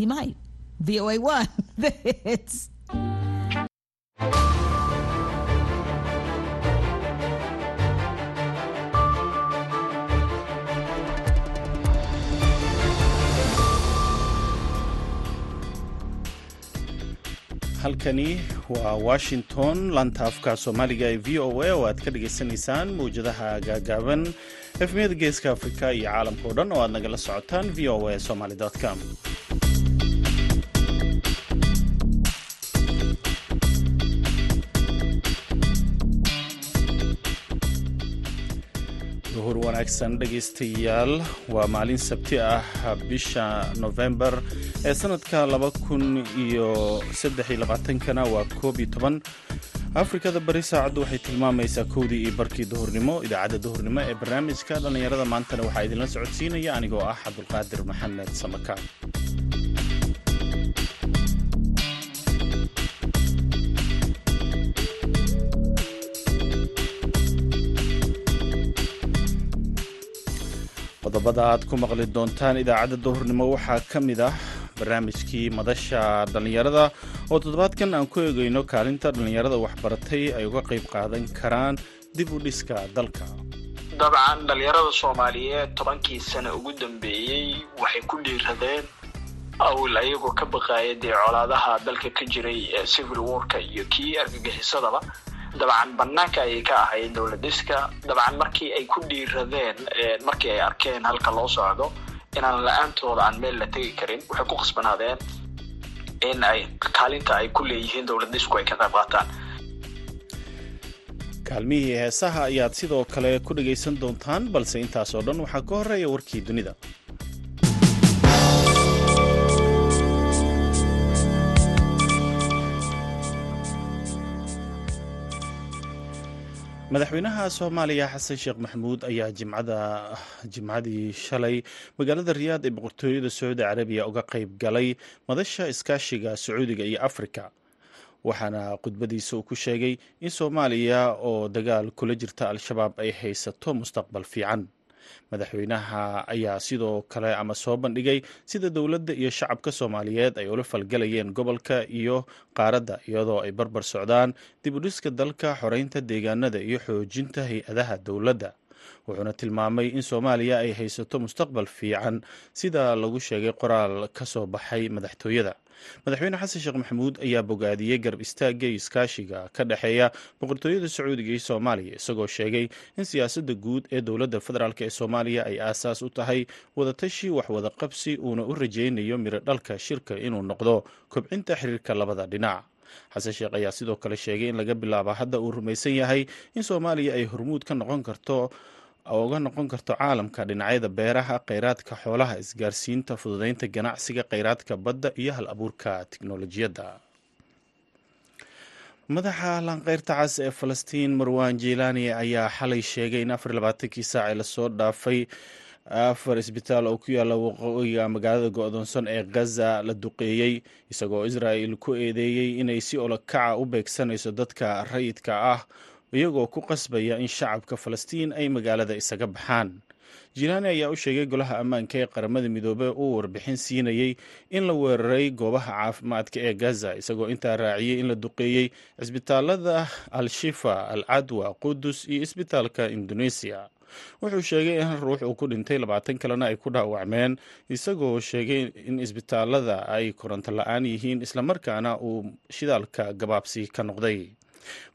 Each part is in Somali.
he might. VOA one. it's halkani waa washington laanta afka soomaaliga ee v o a oo aad ka dhagaysanaysaan mawjadaha gaagaaban efmiyada geeska afrika iyo caalamka o dhan oo aad nagala socotaan v o a somaly com wanaagsan dhegaystayaal. Waa maalin sabti ah bisha nofembar ee sanadka labaatankana waa koob iyo toban. Afrikada bari saacaddu waxay tilmaamaysaa kowdii iyo barkii duhurnimo idaacadda duhurnimo ee barnaamijka dhallinyarada maantana waxaa idinla socodsiinaya anigoo ah cabdulqaadir maxamed samakaan qodobada aad ku maqli doontaan idaacadda duhurnimo waxaa ka mid ah barnaamijkii madasha dhallinyarada oo toddobaadkan aan ku eegayno kaalinta dhallinyarada waxbaratay ay uga qayb qaadan karaan dib u dhiska dalka. Dabcan dhallinyarada soomaaliyeed tobankii sano ugu dambeeyey waxay ku dhiiradeen awil ayagoo ka baqaaya dee colaadaha dalka ka jiray ee civil warka iyo kii argagixisadaba dabcan banaanka ayay ka ahayd dowlad dhiska dabcan markii ay ku dhiiradeen markii ay arkeen halka loo socdo inaan la'aantooda aan meel la tegi karin waxay ku khasbanaadeen in ay kaalinta ay ku leeyihiin dowlad dhisku ay ka qayb qaataan. Kaalmihii heesaha ayaad sidoo kale ku dhagaysan doontaan balse intaas oo dhan waxaa ka horreeya warkii dunida madaxweynaha soomaaliya xasan sheekh maxamuud ayaa jimcadii shalay magaalada riyaad ee boqortooyada sacuudi carabiya uga qayb galay madasha iskaashiga sacuudiga iyo afrika. Waxaana khudbadiisa uu ku sheegay in soomaaliya oo dagaal kula jirta al-shabaab ay haysato mustaqbal fiican madaxweynaha ayaa sidoo kale ama soo bandhigay sida dowladda iyo shacabka soomaaliyeed ay ula falgalayeen gobolka iyo qaaradda iyadoo ay barbar socdaan dib u dhiska dalka xoreynta deegaanada iyo xoojinta hay'adaha dowladda. Wuxuuna tilmaamay in soomaaliya ay haysato mustaqbal fiican. Sida lagu sheegay qoraal ka soo baxay madaxtooyada madaxweyne xasan sheekh maxamuud ayaa bogaadiyey garab istaagga iyo iskaashiga ka dhexeeya boqortooyada sacuudiga iyo soomaaliya isagoo sheegay in siyaasadda guud ee dowladda federaalk ee soomaaliya ay aasaas u tahay wadatashi waxwada qabsi uuna u rajaynayo miro dhalka shirka inuu noqdo kobcinta xiriirka labada dhinac. Xasan sheekh ayaa sidoo kale sheegay in laga bilaabo hadda uu rumaysan yahay in soomaaliya ay hormuud ka noqon karto oo uga noqon karto caalamka dhinacyada beeraha kheyraadka xoolaha isgaarsiinta fududeynta ganacsiga kheyraadka badda iyo hal abuurka tiknolojiyadda madaxa laanqeyrta cas ee falastiin marwan jilaani ayaa xalay sheegay in afar labaatankii saac ee la soo dhaafay afar isbitaal oo ku yaalla waqooyiga magaalada go-doonsan ee gaza la duqeeyey isagoo israa'il ku eedeeyey inay si olokaca u beegsanayso dadka rayidka ah iyagoo ku qasbaya in shacabka falastiin ay magaalada isaga baxaan. Jilaani ayaa u sheegay golaha ammaanka ee qaramada midoobey uu warbixin siinayey in la weeraray goobaha caafimaadka ee gaza isagoo intaa raaciyey in la duqeeyey cisbitaalada al-shifa al cadwa qudus iyo isbitaalka indoneesiya wuxuu sheegay in hal ruux uu ku dhintay labaatan kalena ay ku dhaawacmeen isagoo sheegay in isbitaalada ay koronto la'aan yihiin islamarkaana uu shidaalka gabaabsi ka noqday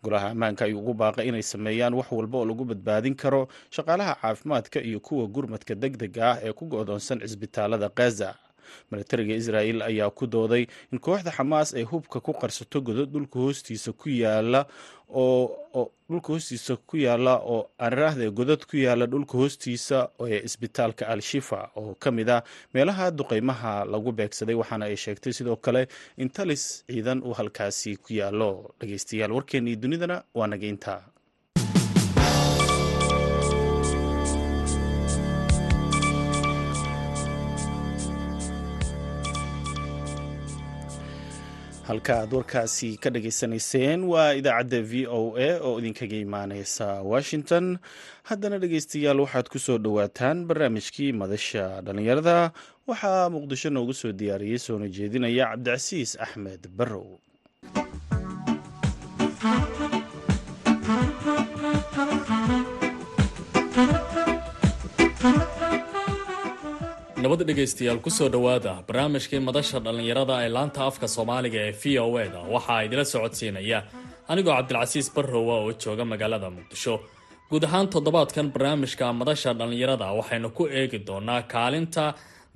golaha ammaanka ayuu ugu baaqay inay sameeyaan wax walba oo lagu badbaadin karo shaqaalaha caafimaadka iyo kuwa gurmadka deg dega ah ee ku go-doonsan cisbitaalada gaza milatariga israa'il ayaa ku dooday in kooxda xamaas ay hubka ku qarsato godod dhulka hoostiisa ku yaalla oo dhulka hoostiisa ku yaalla oo aaniraahde godad ku yaalla dhulka hoostiisa ee isbitaalka al-shifa oo ka mid ah meelaha duqeymaha lagu beegsaday waxaana ay sheegtay sidoo kale in talis ciidan uu halkaasi ku yaalo dhegeystayaal warkeennii dunidana waa nageynta halka aad warkaasi ka dhageysanayseen waa idaacadda v o a oo idinkaga imaaneysa washington. Haddana dhegeystayaal waxaad ku soo dhowaataan barnaamijkii madasha dhallinyarada waxaa muqdisho noogu soo diyaariyey soona jeedinaya cabdicasiis axmed barrow nabad dhegaystayaal ku soo dhowaada barnaamijkii madasha dhallinyarada ee laanta afka soomaaliga ee v o e da waxaa idila socodsiinaya. Anigoo cabdilcasiis barrowa oo jooga magaalada muqdisho. Guud ahaan toddobaadkan barnaamijka madasha dhallinyarada waxaynu ku eegi doonaa kaalinta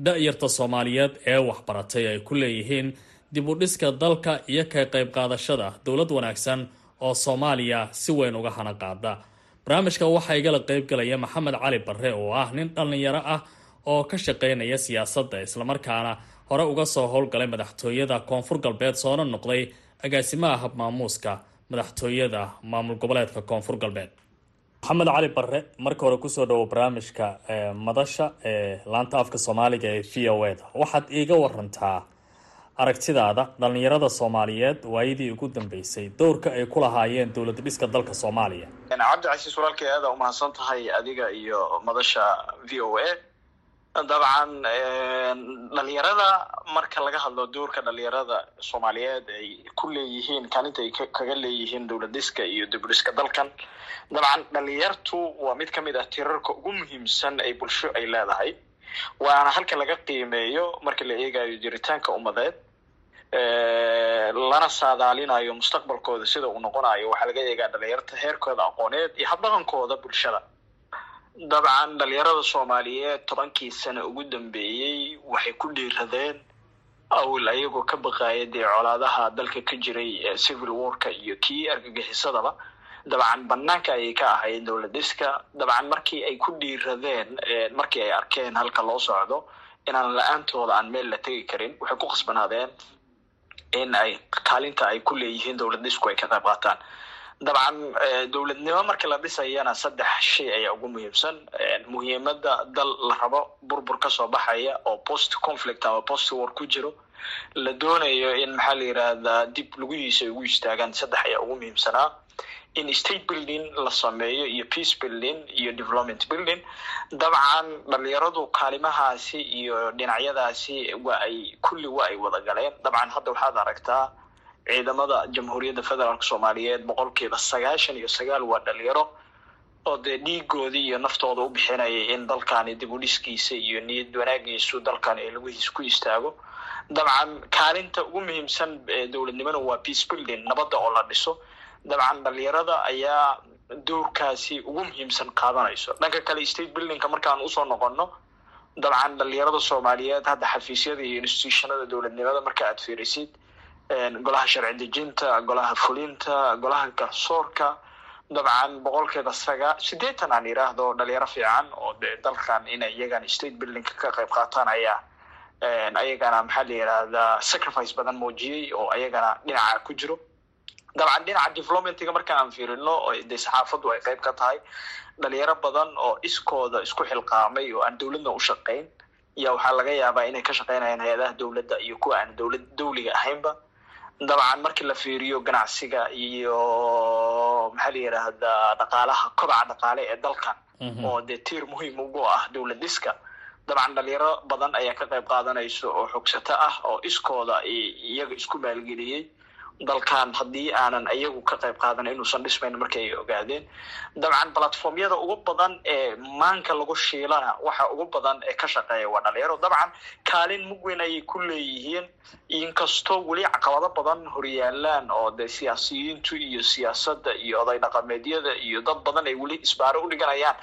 da-yarta soomaaliyeed ee waxbaratay ay ku leeyihiin dib u dhiska dalka iyo ka qayb qaadashada dowlad wanaagsan oo soomaaliya si weyn uga hana qaada. Barnaamijka waxaa igala qaybgalaya maxamed cali barre oo ah nin dhallinyaro ah oo ka shaqeynaya siyaasadda islamarkaana hore uga soo howlgalay madaxtooyada. Koonfur galbeed soona noqday agaasimaha habmaamuuska madaxtooyada maamul goboleedka koonfur galbeed. Maxamed cali barre marka hore ku soo dhawo barnaamijka madasha ee laanta afka soomaaliga ee v o e da. Waxaad iiga warantaa aragtidaada dhallinyarada soomaaliyeed waayadii ugu dambeysay dowrka ay ku lahaayeen dowlad dhiska dalka soomaaliya. Cabdicasiis walaalkay aada umahadsan tahay adiga iyo madasha v o a dabcan dhalinyarada marka laga hadlo doorka dhalinyarada soomaaliyeed ay ku leeyihiin kaalinta ay kaga leeyihiin dowlad dhiska iyo dibudhiska dalkan dabcan dhalinyartu waa mid ka mid ah tirarka ugu muhiimsan ay bulsho ay leedahay. Waana halka laga qiimeeyo marka la eegayo jiritaanka ummadeed lana saadaalinayo mustaqbalkooda sida uu noqonayo. Waxaa laga eegaa dhalinyarta heerkooda aqooneed iyo habdhaqankooda bulshada dabcan dhalinyarada soomaaliyeed tobankii sano ugu dambeeyey waxay ku dhiiradeen awil ayagoo ka baqaaya dee colaadaha dalka ka jiray civil warka iyo kii argagixisadaba dabcan banaanka ayay ka ahayd dowlad dhiska dabcan markii ay ku dhiiradeen markii ay arkeen halka loo socdo inaan la'aantooda aan meel la tegi karin waxay ku khasbanaadeen in ay kaalinta ay ku leeyihiin dowlad dhisku ay ka qayb qaataan dabcan dowladnimo marka la dhisayana saddex shay ayaa ugu muhiimsan. Muhiimada dal la rabo burbur ka soo baxaya oo post conflict ama post war ku jiro la doonayo in maxaa la yirahdaa dib lugihiisa ay ugu istaagaan saddex ayaa ugu muhiimsanaa. In state building la sameeyo iyo peace building iyo development building. Dabcan dhalinyaradu kaalimahaasi iyo dhinacyadaasi waa ay kulli waa ay wada galeen. Dabcan hadda waxaad aragtaa ciidamada jamhuuriyadda federaalk soomaaliyeed boqolkiiba sagaashan iyo sagaal waa dhalinyaro oo dee dhiigoodii iyo naftooda u bixinayay in dalkani dib u iyo niyad wanaagiisu dalkani ay laguhiis ku istaago. Dabcan kaalinta ugu muhiimsan ee dowladnimona waa peace building nabadda oo la dhiso. Dabcan dhalinyarada ayaa doorkaasi ugu muhiimsan qaadanayso. Dhanka kale state buildingka markaan u soo noqono dabcan dhalinyarada soomaaliyeed hadda xafiisyada iyo institutionada dowladnimada marka aad fiirisid golaha sharci dejinta golaha fulinta golaha garsoorka. Dabcan boqolkeeda sagaa sideetan aan yiraahdo dhalinyaro fiican oo dee dalkan inay iyagana state buildingka ka qayb qaataan ayaa ayagana maxaa la yirahdaa sacrifice badan muujiyey oo ayagana dhinaca ku jiro. Dabcan dhinaca developmentiga marka aan fiirino dee saxaafaddu ay qayb ka tahay dhalinyaro badan oo iskooda isku xilqaamay oo aan dowladna u shaqayn yaa waxaa laga yaabaa inay ka shaqaynayaan hay'adaha dowladda iyo kuwa aan dowlad dawliga ahaynba dabcan markii la fiiriyo ganacsiga iyo maxaa la yiraahdaa dhaqaalaha kobaca dhaqaale ee dalkan oo dee tiir muhiim ugu ah dowlad dhiska dabcan dhalinyaro badan ayaa ka qayb qaadanayso oo xogsato ah oo iskooda iyaga isku maalgeliyey dalkan haddii aanan iyagu ka qayb qaadan inuusan dhismayn markii ay ogaadeen. Dabcan platformyada ugu badan ee maanka lagu shiilana waxa ugu badan ee ka shaqeeya waa dhalinyaro. Dabcan kaalin mugweyn ayay ku leeyihiin. Inkastoo weli caqabado badan horyaalaan oo dee siyaasiyiintu iyo siyaasadda iyo oday dhaqameedyada iyo dad badan ay weli isbaaro u dhiganayaan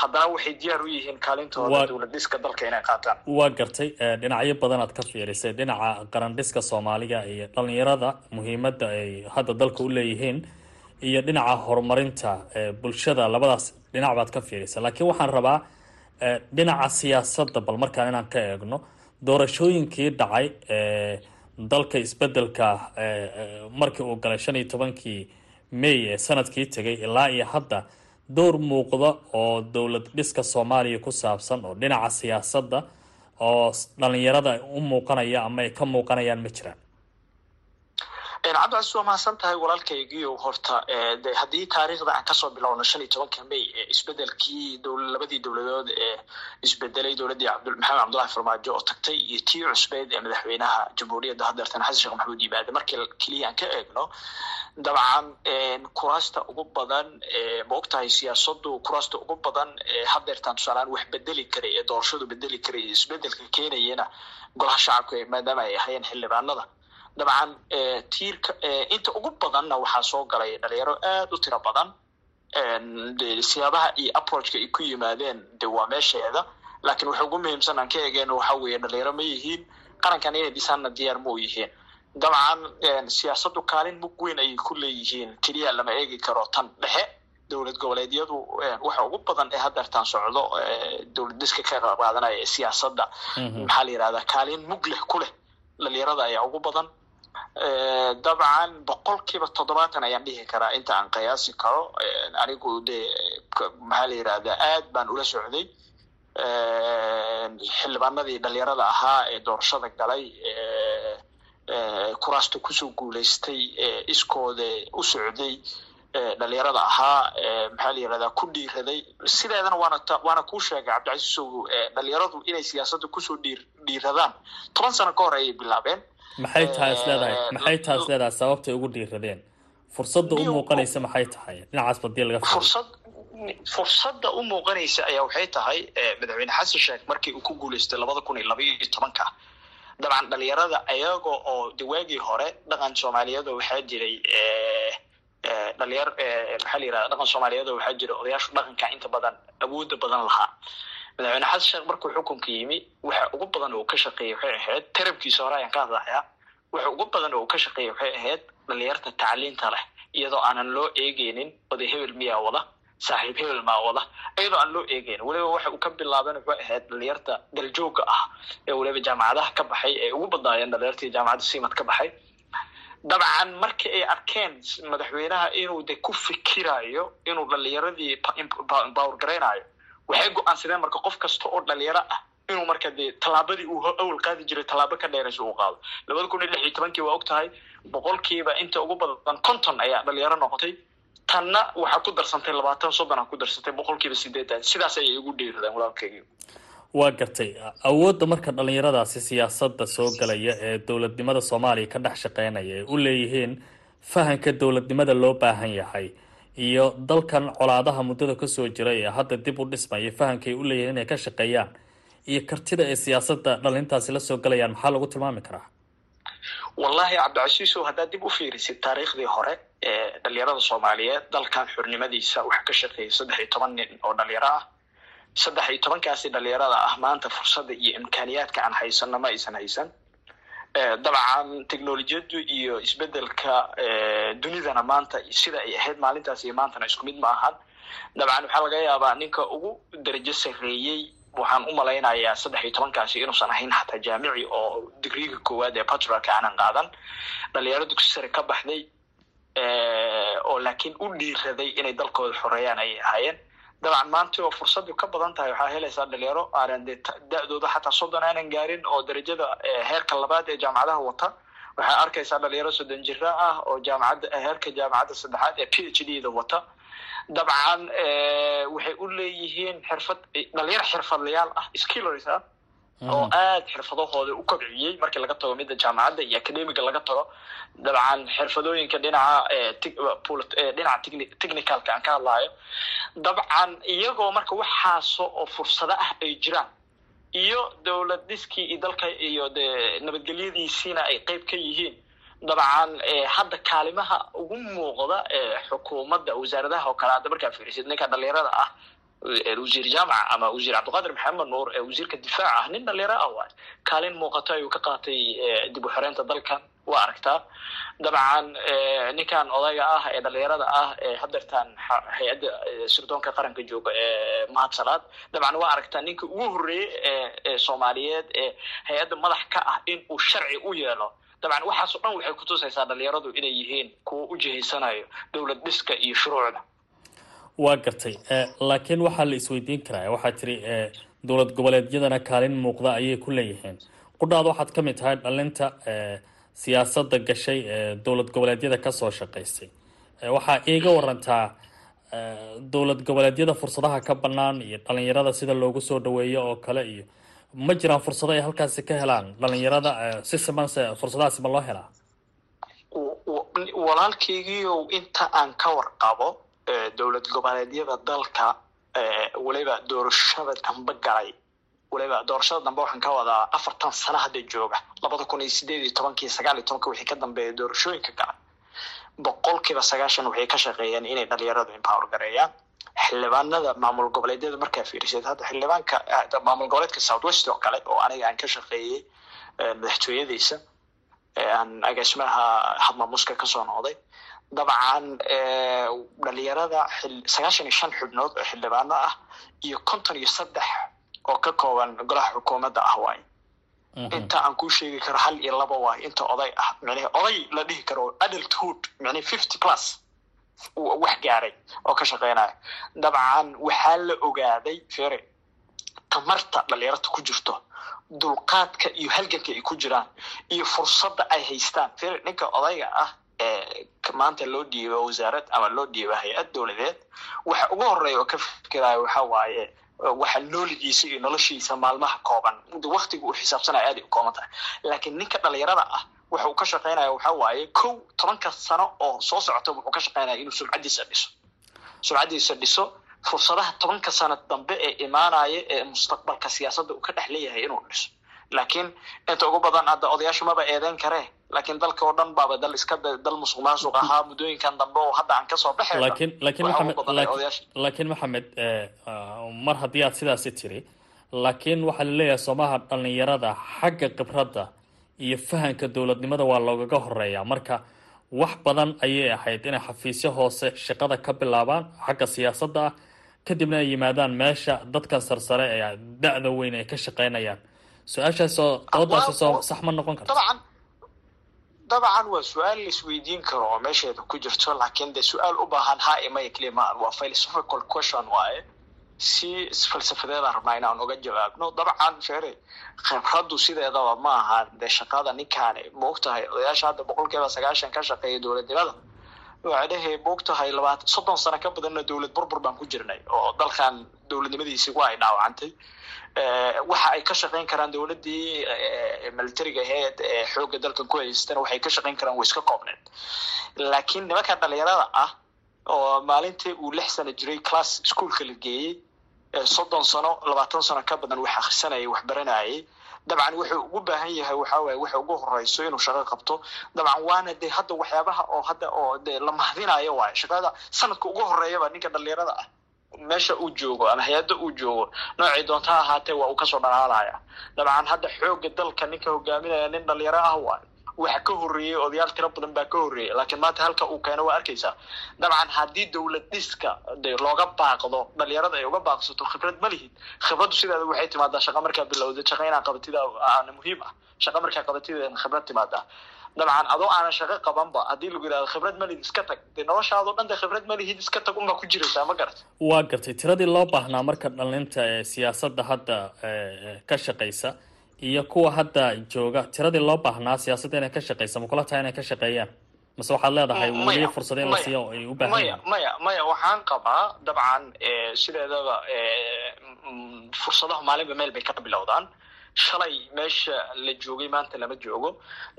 haddana waxay diyaar u yihiin kaalintooda dowlad dhiska dalka inay qaataan. Waa gartay dhinacyo badan aad ka fiirisay. Dhinaca qarandhiska soomaaliga iyo dhalinyarada muhiimadda ay hadda dalka u leeyihiin iyo dhinaca horumarinta bulshada labadaas dhinac baad ka fiirisay. Laakiin waxaan rabaa dhinaca siyaasadda bal markaan inaan ka eegno doorashooyinkii dhacay dalka isbeddelka markii uu galay shan iyo tobankii may ee sannadkii tegay ilaa iyo hadda door muuqda oo dowlad dhiska soomaaliya ku saabsan oo dhinaca siyaasadda oo dhalinyarada u muuqanaya ama ay ka muuqanayaan ma jiraan cabdicasiis waa mahadsan tahay walaalkaygiio horta de haddii taariikhda aan ka soo bilowno shan iyo tobanka may isbedelkii labadii dowladood ee isbedelay dowladdii maxamed cabdullahi farmaajo oo tagtay iyo tii cusbeyd ee madaxweynaha jamhuuriyadda haddeertan xasan sheekh maxamuud yimaade markii keliya aan ka eegno dabcan kuraasta ugu badan ma ogtahay siyaasadu kuraasta ugu badan haddeertan tusaaleaan wax bedeli karay ee doorashadu bedeli karay ee isbeddelka keenayana golaha shacabka maadaama ay ahayeen xildhibaanada dabcan tiirka inta ugu badanna waxaa soo galay dhalinyaro aada u tiro badan. Siyaabaha iyo approachka ay ku yimaadeen de waa meesheeda. Laakiin waxa ugu muhiimsan aan ka eegeen waxa weeye dhalinyaro ma yihiin qarankan inay dhisaanna diyaar ma u yihiin. Dabcan siyaasadu kaalin mug weyn ayay ku leeyihiin. Keliya lama eegi karo tan dhexe. Dowlad goboleedyadu waxa ugu badan ee haddeertaan socdo dowlad diska ka qaadanaya ee siyaasadda. Maxaa la yihahdaa kaalin mug leh ku leh. Dhalinyarada ayaa ugu badan dabcan boqol kiiba toddobaatan ayaan dhihi karaa inta aan qiyaasi karo. Anigu de maxaa la yihahdaa aad baan ula socday. Xildhibaanadii dhalinyarada ahaa ee doorashada galay kuraasta ku soo guulaystay iskooda u socday dhalinyarada ahaa maxaa la yihahdaa ku dhiiraday. Sideedana waana waana kuu sheegay cabdicasiisow dhalinyaradu inay siyaasadda ku soo dhiir dhiiradaan. Toban sano ka hor ayay bilaabeen maxay tahay is leedahay? Maxay tahay is leedahay? Sababtay ugu dhiiradeen. Fursadda u muuqanaysa maxay tahay? Dhinacaas badii laga fursad fursadda u muuqanaysa ayaa waxay tahay madaxweyne xasan sheekh markii uu ku guulaystay labada kun iyo laba iyo tobanka. Dabcan dhalinyarada ayaga oo de waagii hore dhaqan soomaaliyeed waxaa jiray dhalinyar maxaa la yirahda dhaqan soomaaliyeed waxaa jira odayaashu dhaqanka inta badan awooda badan lahaa madaxweyne xasan sheekh markuu xukunka yimi waxa ugu badan oo ka shaqeeyay waxay ahayd tarabkiisa hore ayaan ka hadlayaa. Waxa ugu badan oo ka shaqeeyay waxay ahayd dhalinyarta tacliinta leh iyadoo aanan loo eegeynin oday hebel miyaa wada saaxiib hebel maa wada. Iyadoo aan loo eegeyn weliba waxa uu ka bilaaban waxay ahayd dhalinyarta daljooga ah ee weliba jaamacadaha ka baxay ee ugu badnaayeen dhalinyartii jaamacadda simad ka baxay. Dabcan markii ay arkeen madaxweynaha inuu de ku fikirayo inuu dhalinyaradii power garaynayo waxay go'aansadeen marka qof kasta oo dhalinyaro ah inuu marka dee tallaabadii uu awal qaadi jiray tallaabo ka dheeraysa uu qaado. labada kun iyo lix iyo tobankii waa og tahay boqolkiiba inta ugu badan konton ayaa dhalinyaro noqotay. Tanna waxaa ku darsantay labaatan soddon aa ku darsantay boqolkiiba sideetan sidaas ayay igu dhiiradeen walaalkeygi waa gartay. Awoodda marka dhalinyaradaasi siyaasadda soo galaya ee dowladnimada soomaaliya ka dhex shaqeynaya ay u leeyihiin fahanka dowladnimada loo baahan yahay iyo dalkan colaadaha muddada ka soo jiray ee hadda dib u dhismaya fahanka ay u leeyihiin inay ka shaqeeyaan iyo kartida ay siyaasadda dhalintaasi la soo galayaan maxaa lagu tilmaami karaa? Wallahi cabdicasiisow haddaad dib u fiirisid taariikhdii hore ee dhalinyarada soomaaliyeed dalkan xurnimadiisa waxaa ka shaqeeyay saddex iyo toban nin oo dhalinyaro ah. Saddex iyo tobankaasi dhalinyarada ah maanta fursadda iyo imkaaniyaadka aan haysano ma aysan haysan dabcan technolojiyadu iyo isbeddelka dunidana maanta sida ay ahayd maalintaas iyo maantana isku mid ma ahan. Dabcan waxaa laga yaabaa ninka ugu darajo sarreeyey waxaan u malaynayaa saddex iyo tobankaasi inuusan ahayn xataa jaamici oo digriga koowaad ee patrolka aanan qaadan. Dhalinyaro dugsi sare ka baxday oo laakiin u dhiiraday inay dalkooda xoreeyaan ayay ahaayeen dabcan maanta oo fursadu ka badan tahay waxaa helaysaa dhalinyaro aanan de da-dooda xataa soddon aanan gaarin oo darajada heerka labaad ee jaamacadaha wata. Waxaa arkaysaa dhalinyaro soddon jira ah oo jaamacadda heerka jaamacadda saddexaad ee p h d da wata. Dabcan waxay u leeyihiin xirfad dhalinyaro xirfadlayaal ah skillers ah oo aada xirfadahooda u kobciyey. Markii laga tago midda jaamacadda iyo academiga laga tago dabcan xirfadooyinka dhinaca dhinaca technicalka aan ka hadlayo dabcan iyagoo marka waxaaso oo fursado ah ay jiraan iyo dowlad dhiskii iyo dalka iyo de nabadgelyadiisiina ay qeyb ka yihiin dabcan hadda kaalimaha ugu muuqda xukuumadda wasaaradaha oo kale hadda markaa fiirisid ninka dhalinyarada ah wasiir jaamaca ama wasiir cabdiqaadir maxamed nuur ee wasiirka difaac ah nin dhalinyaro ah waay. Kaalin muuqato ayuu ka qaatay dib u xoreynta dalkan waa aragtaa. Dabcan ninkan odayga ah ee dhalinyarada ah ee hadeertaan hay'adda sirdoonka qaranka jooga ee mahadsalaad dabcan waa aragtaa ninka ugu horreeyey ee soomaaliyeed ee hay'adda madax ka ah in uu sharci u yeelo. Dabcan waxaasoo dhan waxay kutusaysaa dhalinyaradu inay yihiin kuwa u jihaysanayo dowlad dhiska iyo shuruucda waa gartay laakiin waxaa la isweydiin karaa waxaa tiri dowlad goboleedyadana kaalin muuqda ayay ku leeyihiin. Qudhaada waxaad ka mid tahay dhalinta siyaasadda gashay ee dowlad goboleedyada ka soo shaqaysay. Waxaa iiga warantaa dowlad goboleedyada fursadaha ka banaan iyo dhalinyarada sida loogu soo dhaweeyo oo kale iyo ma jiraan fursado ay halkaasi ka helaan dhalinyarada si simanse fursadahaasi ma loo helaa? Walaalkeygiiow inta aan ka warqabo dowlad goboleedyada dalka waliba doorashada dambe galay. Waliba doorashada dambe waxaan ka wadaa afartan sano hadda jooga. Labada kun iyo sideed iyo tobankii sagaal iyo tobanka wixii ka dambeeya doorashooyinka galay. Boqol kiiba sagaashan waxay ka shaqeeyeen inay dhalinyaradu empower gareeyaan. Xildhibaanada maamul goboleedyada markaa fiiriseed hadda xildhibaanka maamul goboleedka south west oo kale oo aniga aan ka shaqeeyey madaxtooyadiisa aan agaasimaha hadmaamuska ka soo noqday dabcan dhalinyarada sagaashan iyo shan xubnood oo xildhibaano ah iyo konton iyo saddex oo ka kooban golaha xukuumadda ah waaye inta aan kuu sheegi karo hal iyo laba waayo inta oday ah micnihi oday la dhihi karo adulthood micnihi fifty plus wax gaaray oo ka shaqeynaya dabcan waxaa la ogaaday fere tamarta dhalinyarta ku jirto dulqaadka iyo halganka ay ku jiraan iyo fursadda ay haystaan. Fere ninka odayga ah maanta loo dhiibo wasaarad ama loo dhiibo hay'ad dowladeed waxa ugu horreeya oo ka fikiraya waxa waaye waxa nooligiisa iyo noloshiisa maalmaha kooban waktiga uu xisaabsanaya aad ay u kooban tahay. Laakiin ninka dhalinyarada ah waxa uu ka shaqeynaya waxa waaye kow tobanka sano oo soo socota wuxuu ka shaqeynaya inuu sumcadiisa dhiso. Sumcadiisa dhiso fursadaha tobanka sano dambe ee imaanaya ee mustaqbalka siyaasadda uu ka dhex leeyahay inuu dhiso laakiin inta ugu badan hadda odayaashu maba eedeyn karee laakiin dalka oo dhan baaba dal iska dal musuq maasuq ahaa. Muddooyinkan dambe oo hadda aan ka soo baxay maxamed laakiin maxamed mar haddii aad sidaasi tiri laakiin waxaa la leeyahay soomaha dhalinyarada xagga khibradda iyo fahanka dowladnimada waa loogaga horeeyaa marka wax badan ayay ahayd inay xafiisyo hoose shaqada ka bilaabaan xagga siyaasadda ah kadibna ay yimaadaan meesha dadkan sarsare ee da-da weyn ay ka shaqeynayaan su'aashaasoo doodaasi soo sax ma noqon karto dabcan waa su'aal la isweydiin karo oo meesheeda ku jirto laakiin dee su'aal u baahan ha imaya keliya ma waa philosophical question waaye si falsafadeedaan rabnaa inaan uga jawaabno dabcan fere khibraddu sideedaba ma aha dee shaqada ninkaani maogtahay odayaasha hadda boqol kiiba sagaashan ka shaqeeya dowladnimada waxay dhehe maogtahay labaatan soddon sano ka badanna dowlad burbur baan ku jirnay oo dalkan dowladnimadiisi waa ay dhaawacantay waxa ay ka shaqeyn karaan dowladdii militariga aheyd ee xoogga dalkan ku haystana waxay ka shaqeyn karaan way iska koobneed. Laakiin nimanka dhalinyarada ah oo maalintii uu lix sano jiray class schoolka la geeyey soddon sano labaatan sano ka badan wax akhrisanayay wax baranayay. Dabcan wuxuu ugu baahan yahay waxa waaye waxa ugu horeyso inuu shaqo qabto. Dabcan waana dee hadda waxyaabaha oo hadda oo dee la mahdinayo waaye shaqada sanadka ugu horeeyaba ninka dhalinyarada ah meesha uu joogo ama hay'adda uu joogo noocii doonta ha ahaatee waa uu ka soo dhalaalaya. Dabcan hadda xoogga dalka ninka hogaaminaya nin dhalinyaro ah waayo waxa ka horreeyey odayaal tiro badan baa ka horreeyay laakiin maanta halka uu keeno waa arkaysaa dabcan haddii dowlad de looga baaqdo dhalinyarada ay uga baaqsato khibrad ma lihid. Khibraddu sideeda waxay timaadaa shaqa markaa bilowda shaqa inaa qabatida aana muhiim ah shaqa markaa qabatideena khibrad timaadaa dabcan adoo aanan shaqo qabanba haddii lagu yidhahdo khibrad malihid iska tag. Dee noloshaadoo dhan de khibrad malihid iska tag unbaa ku jiraysaa ma garat waa gartay. Tiradii loo baahnaa marka dhalinta ee siyaasadda hadda ka shaqaysa iyo kuwa hadda jooga tiradii loo baahnaa siyaasadda inay ka shaqaysa ma kula tahay inay ka shaqeeyaan? Mase waxaad leedahay weliya fursada in la siiyo ay u baahan maya maya maya waxaan qabaa dabcan sideedaba fursadaha maalinba meel bay ka bilowdaan shalay meesha la joogay maanta lama joogo.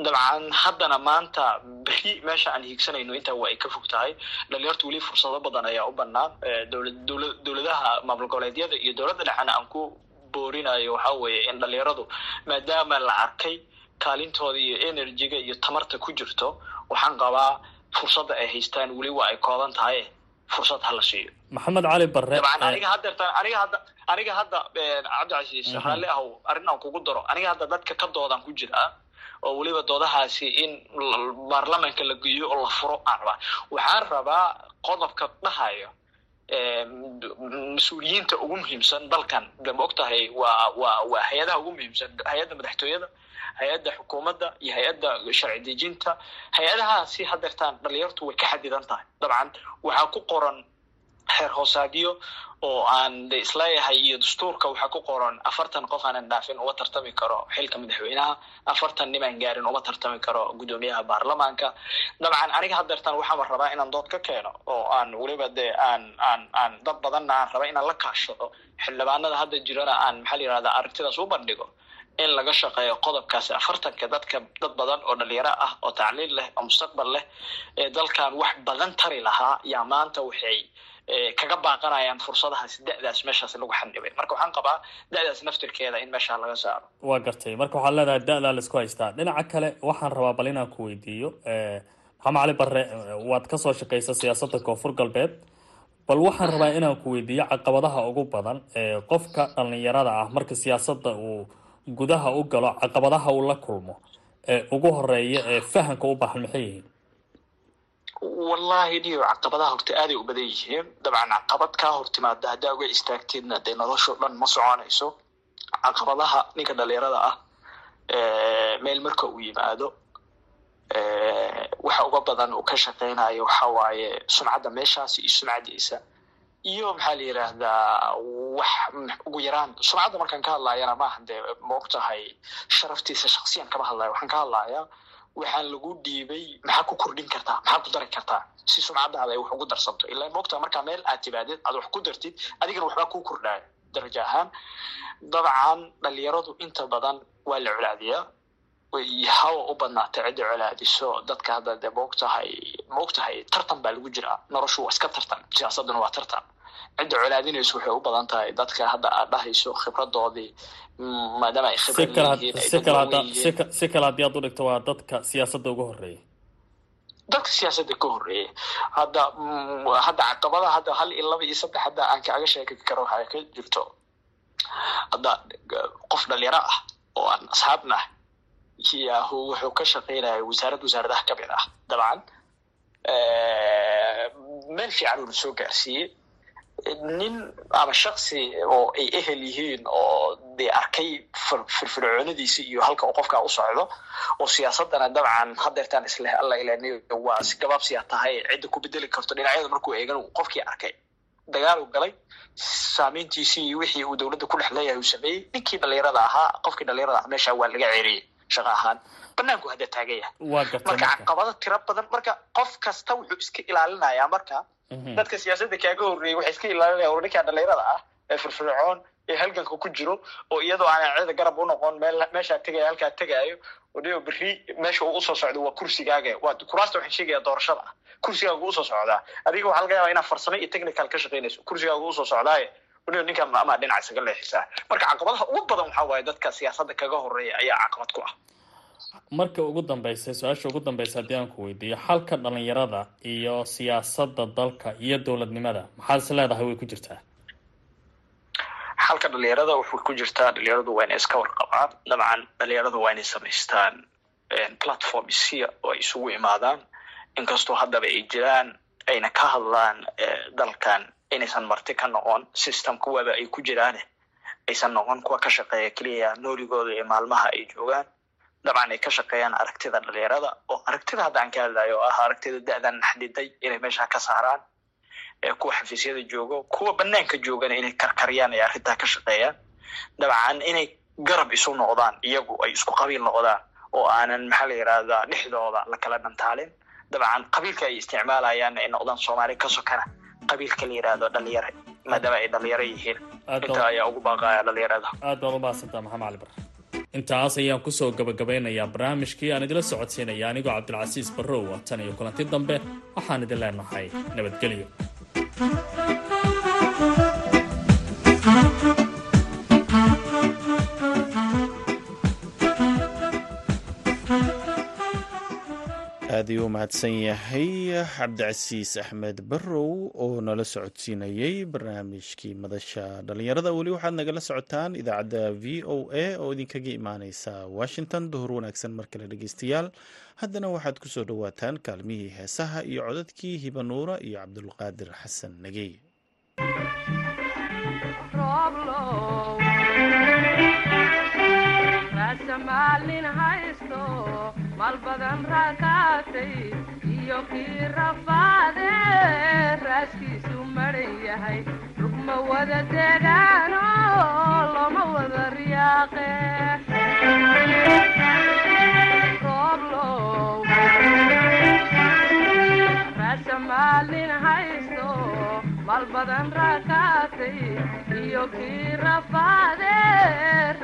Dabcan haddana maanta beri meesha aan hiigsanayno intaa waa ay ka fog tahay. Dhalinyartu weli fursado badan ayaa u banaan dowla dowladaha maamul goboleedyada iyo dowladda dhexena aan ku boorinayo waxa weeye in dhalinyaradu maadaama la arkay kaalintooda iyo energyga iyo tamarta ku jirto waxaan qabaa fursadda ay haystaan weli waa ay kooban tahay fursad hala siiyo. Maxamed cali barre dabcan aniga haddeerta aniga hadda aniga hadda cabdicasiis raalli ahow arrin aan kugu daro aniga hadda dadka ka doodaan ku jiraa oo weliba doodahaasi in baarlamanka la geeyo oo la furo aan rabaa. Waxaan rabaa qodobka dhahayo mas'uuliyiinta ugu muhiimsan dalkan de ma og tahay waa waa waa hay'adaha ugu muhiimsan hay'adda madaxtooyada hay'adda xukuumadda iyo hay'adda sharci dejinta. Hay'adahaasi hadeertaan dhalinyartu way ka xadidan tahay. Dabcan waxaa ku qoran xeer hoosaadyo oo aan de is leeyahay iyo dastuurka waxaa ku qoran afartan qof aanan dhaafin uma tartami karo xilka madaxweynaha afartan nim aan gaarin uma tartami karo guddoomiyaha baarlamaanka. Dabcan aniga hadeertan waxaaba rabaa inaan dood ka keeno oo aan weliba de aan aan aan dad badanna aan raba inaan la kaashado xildhibaanada hadda jirana aan maxaa la yirahda aragtidaas u bandhigo in laga shaqeeyo qodobkaasi afartanka dadka dad badan oo dhalinyaro ah oo tacliil leh oo mustaqbal leh ee dalkan wax badan tari lahaa. Yaa maanta waxay kaga baaqanayaan fursadahaas da-daas meeshaas lagu xanibay marka waxaan qabaa da-daas naftirkeeda in meeshaa laga saaro. Waa gartay. Marka waxaad leedahay da-daa la isku haystaa. Dhinaca kale waxaan rabaa bal inaan ku weydiiyo maxamed cali barre waad ka soo shaqeysa siyaasadda koonfur galbeed. Bal waxaan rabaa inaan ku weydiiyo caqabadaha ugu badan ee qofka dhalinyarada ah marka siyaasadda uu gudaha u galo caqabadaha uu la kulmo ee ugu horreeya ee fahamka u baahan maxay yihiin wallahi niyo caqabadaha horta aaday u badan yihiin. Dabcan caqabad kaa hor timaada haddaa uga istaagtidna dee nolosho dhan ma soconayso. Caqabadaha ninka dhalinyarada ah meel marka uu yimaado waxa uga badan uu ka shaqeynayo waxa sumcadda meeshaasi iyo sumcadiisa iyo maxaa la yiraahdaa wax ugu yaraan. Sumcadda markaan ka hadlayana maaha dee maogtahay sharaftiisa shaksiyan kama hadlayo waxaan ka hadlayaa waxaan lagu dhiibay maxaa ku kordhin kartaa maxaa ku dari kartaa? Si sumcadaada ay wax ugu darsanto. Ilaa maogtaha markaa meel aad timaadid aad wax ku dartid adigana waxbaa kuu kordhaayo darajo ahaan dabcan dhalinyaradu inta badan waa la colaadiyaa. Hawa u badnaata cidda colaadiso. Dadka hadda dee maogtahay maogtahay tartan baa lagu jiraa. Noloshu waa iska tartan siyaasaduna waa tartan cidda colaadinayso waxay u badan tahay dadka hadda aad dhahayso khibradoodii maadaama ay si kale haddii aad u dhigto waa dadka siyaasadda uga horreeya dadka siyaasadda ka horeeyay hadda hadda caqabada hadda hal iyo laba iyo saddex hadda aan kaaga sheegi karo waxaa ka jirto. Hadda qof dhalinyaro ah oo aan asxaabna yahu wuxuu ka shaqeynaya wasaarad wasaaradaha ka mid ah. Dabcan meel fiican uuna soo gaarsiiyey nin ama shaksi oo ay ehel yihiin oo dee arkay firfircoonadiisi iyo halka uu qofkaa u socdo oo siyaasadana dabcan hadeertaan isleh alla ilaniyo waa si gabaabsiya tahay cidda ku bedeli karto dhinacyada markuu eegan qofkii arkay. Dagaal uu galay saameyntiisii wixii uu dowladda ku dhex leeyahay uu sameeyey ninkii dhalinyarada ahaa qofkii dhalinyarada ah meesha waa laga ceeriyey shaqa ahaan banaanku hadda taagan yahay marka caqabado tiro badan marka qof kasta wuxuu iska ilaalinayaa marka dadka siyaasadda kaaga horreeyey waxay iska ilaalinaya war ninkaa dhalinyarada ah ee firfircoon ee halganka ku jiro oo iyadoo aanan cida garab u noqon meel meeshaa tegaya halkaa tegaayo odhiyo berri meesha uu u soo socdo waa kursigaaga. Waa kuraasta waxaan sheegaya doorashada. Ah kursigaaga u soo socdaa adiga waxaa laga yaabaa inaad farsamo iyo technical ka shaqeynayso. Kursigaaga u soo socdaaye odhiyo ninkan amaa dhinac isaga leexisaa marka caqabadaha ugu badan waxaa waaye dadka siyaasadda kaga horreeya ayaa caqabad ku ah marka ugu dambeysa su'aasha ugu dambeysa haddii aan ku weydiiyo xalka dhalinyarada iyo siyaasadda dalka iyo dowladnimada maxaad is leedahay way ku jirtaa? Xalka dhalinyarada wuxuu ku jirtaa dhalinyaradu waa inay iska warqabaan. Dabcan dhalinyaradu waa inay samaystaan platform sia oo ay isugu imaadaan. Inkastoo haddaba ay jiraan ayna ka hadlaan dalkan inaysan marti ka noqon system kuwaba ay ku jiraane. Aysan noqon kuwa ka shaqeeya keliya nooligooda iyo maalmaha ay joogaan dabcan ay ka shaqeeyaan aragtida dhalinyarada oo aragtida hadda aan ka hadlayo oo ah aragtida da-dan xadiday inay meesha ka saaraan kuwa xafiisyada joogo kuwa banaanka joogana inay karkariyaan ay arrintaa ka shaqeeyaan. Dabcan inay garab isu noqdaan iyagu ay isku qabiil noqdaan oo aanan maxaa la yirahdaa dhexdooda la kala dhantaalin dabcan qabiilka ay isticmaalayaan ay noqdaan soomaali ka sokana qabiilka la yiraahdo dhalinyare maadaama ay dhalinyaro yihiin. Inta ayaa ugu baaqaya dhalinyarada aad baad u mahadsantaa maxamed cali bar intaas ayaan ku soo gabagabeynayaa barnaamijkii aan idila socodsiinaya anigoo cabdilcasiis barrow tan iyo kulanti dambe waxaan idin leenahay nabadgelyo ayuu mahadsan yahay cabdicasiis axmed barrow oo nala socodsiinayey barnaamijkii madasha dhalinyarada weli waxaad nagala socotaan idaacadda v o a oo idinkaga imaaneysa washington duhur wanaagsan mar kale dhegeystayaal haddana waxaad ku soo dhowaataan kaalmihii heesaha iyo codadkii hibanuura iyo cabdulqaadir xasan nagey raasamaalnin haysto maal badan rakaatay iyo kii rafaade raaskiisu maran yahay rugma wada degaano looma wada riyaaqe rooblow haysto maal badan rakaatay iyo kii rafaade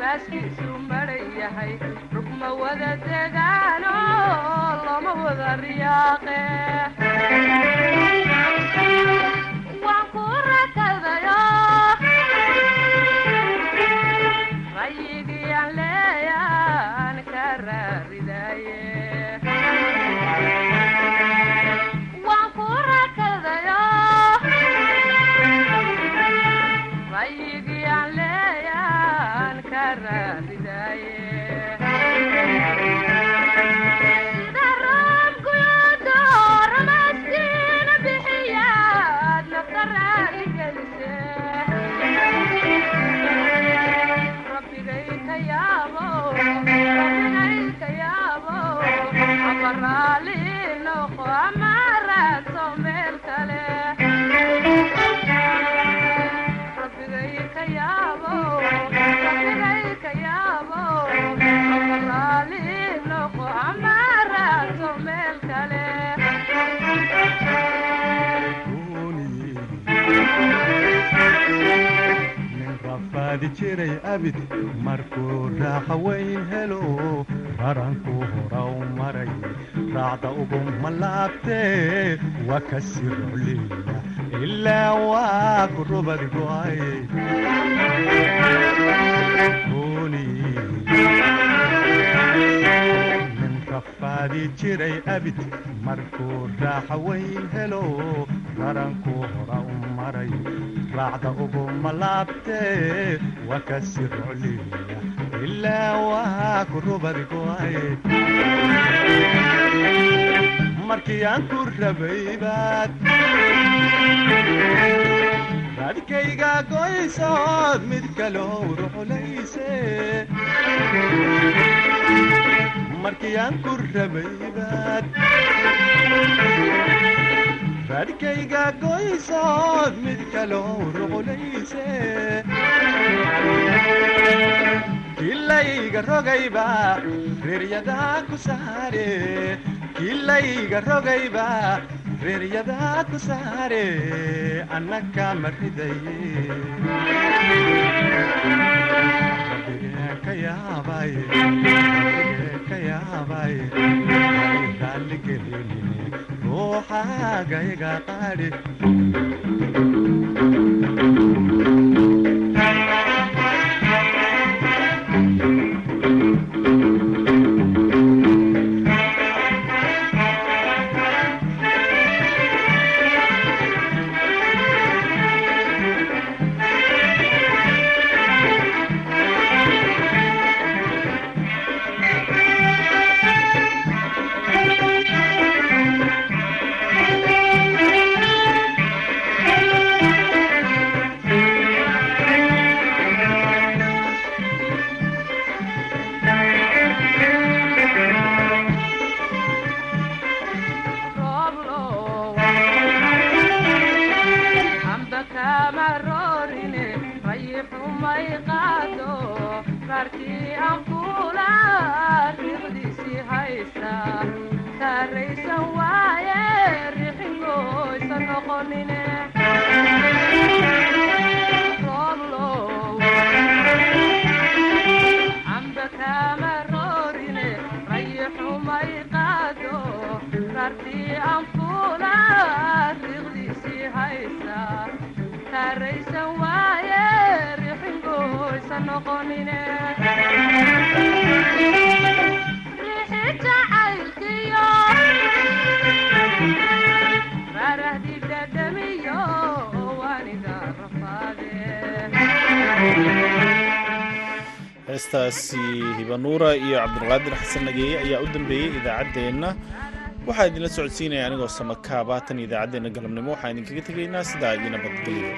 raaskiisu maran yahay rugma wada degaano looma wada riyaaqe rafaadi jiray abid markuu raaxa weyn helo raranku horaw maray raacda ugu malaabtee waa ka sii rocliya ilaa waa ku rubad go'ay nin rafaadi jiray abid markuu raaxa weyn helo raranku hora u maray raacda ugu malaabtee waa ka sii rocliya ilaa waa ku rubad go'ay markii aan ku rabay baad raadkayga goysood mid kaloo ruxlayse markii aan ku rabay baad raadkayga goysood mid kaloo ruxlayse kilayga rogayba reeryadaa ku saare kilayga rogayba reeryadaa ku saare annaka ma ridaye raalligelinine ruuxaagayga qaadhi heestaasi hibanuura iyo cabdulqaadir xasan nageeye ayaa u dambeeyey idaacaddeenna. Waxaa idinla socodsiinaya anigoo samakaaba tan idaacaddeenna galabnimo. Waxaan idinkaga tegaynaa sidaa idina badgeliya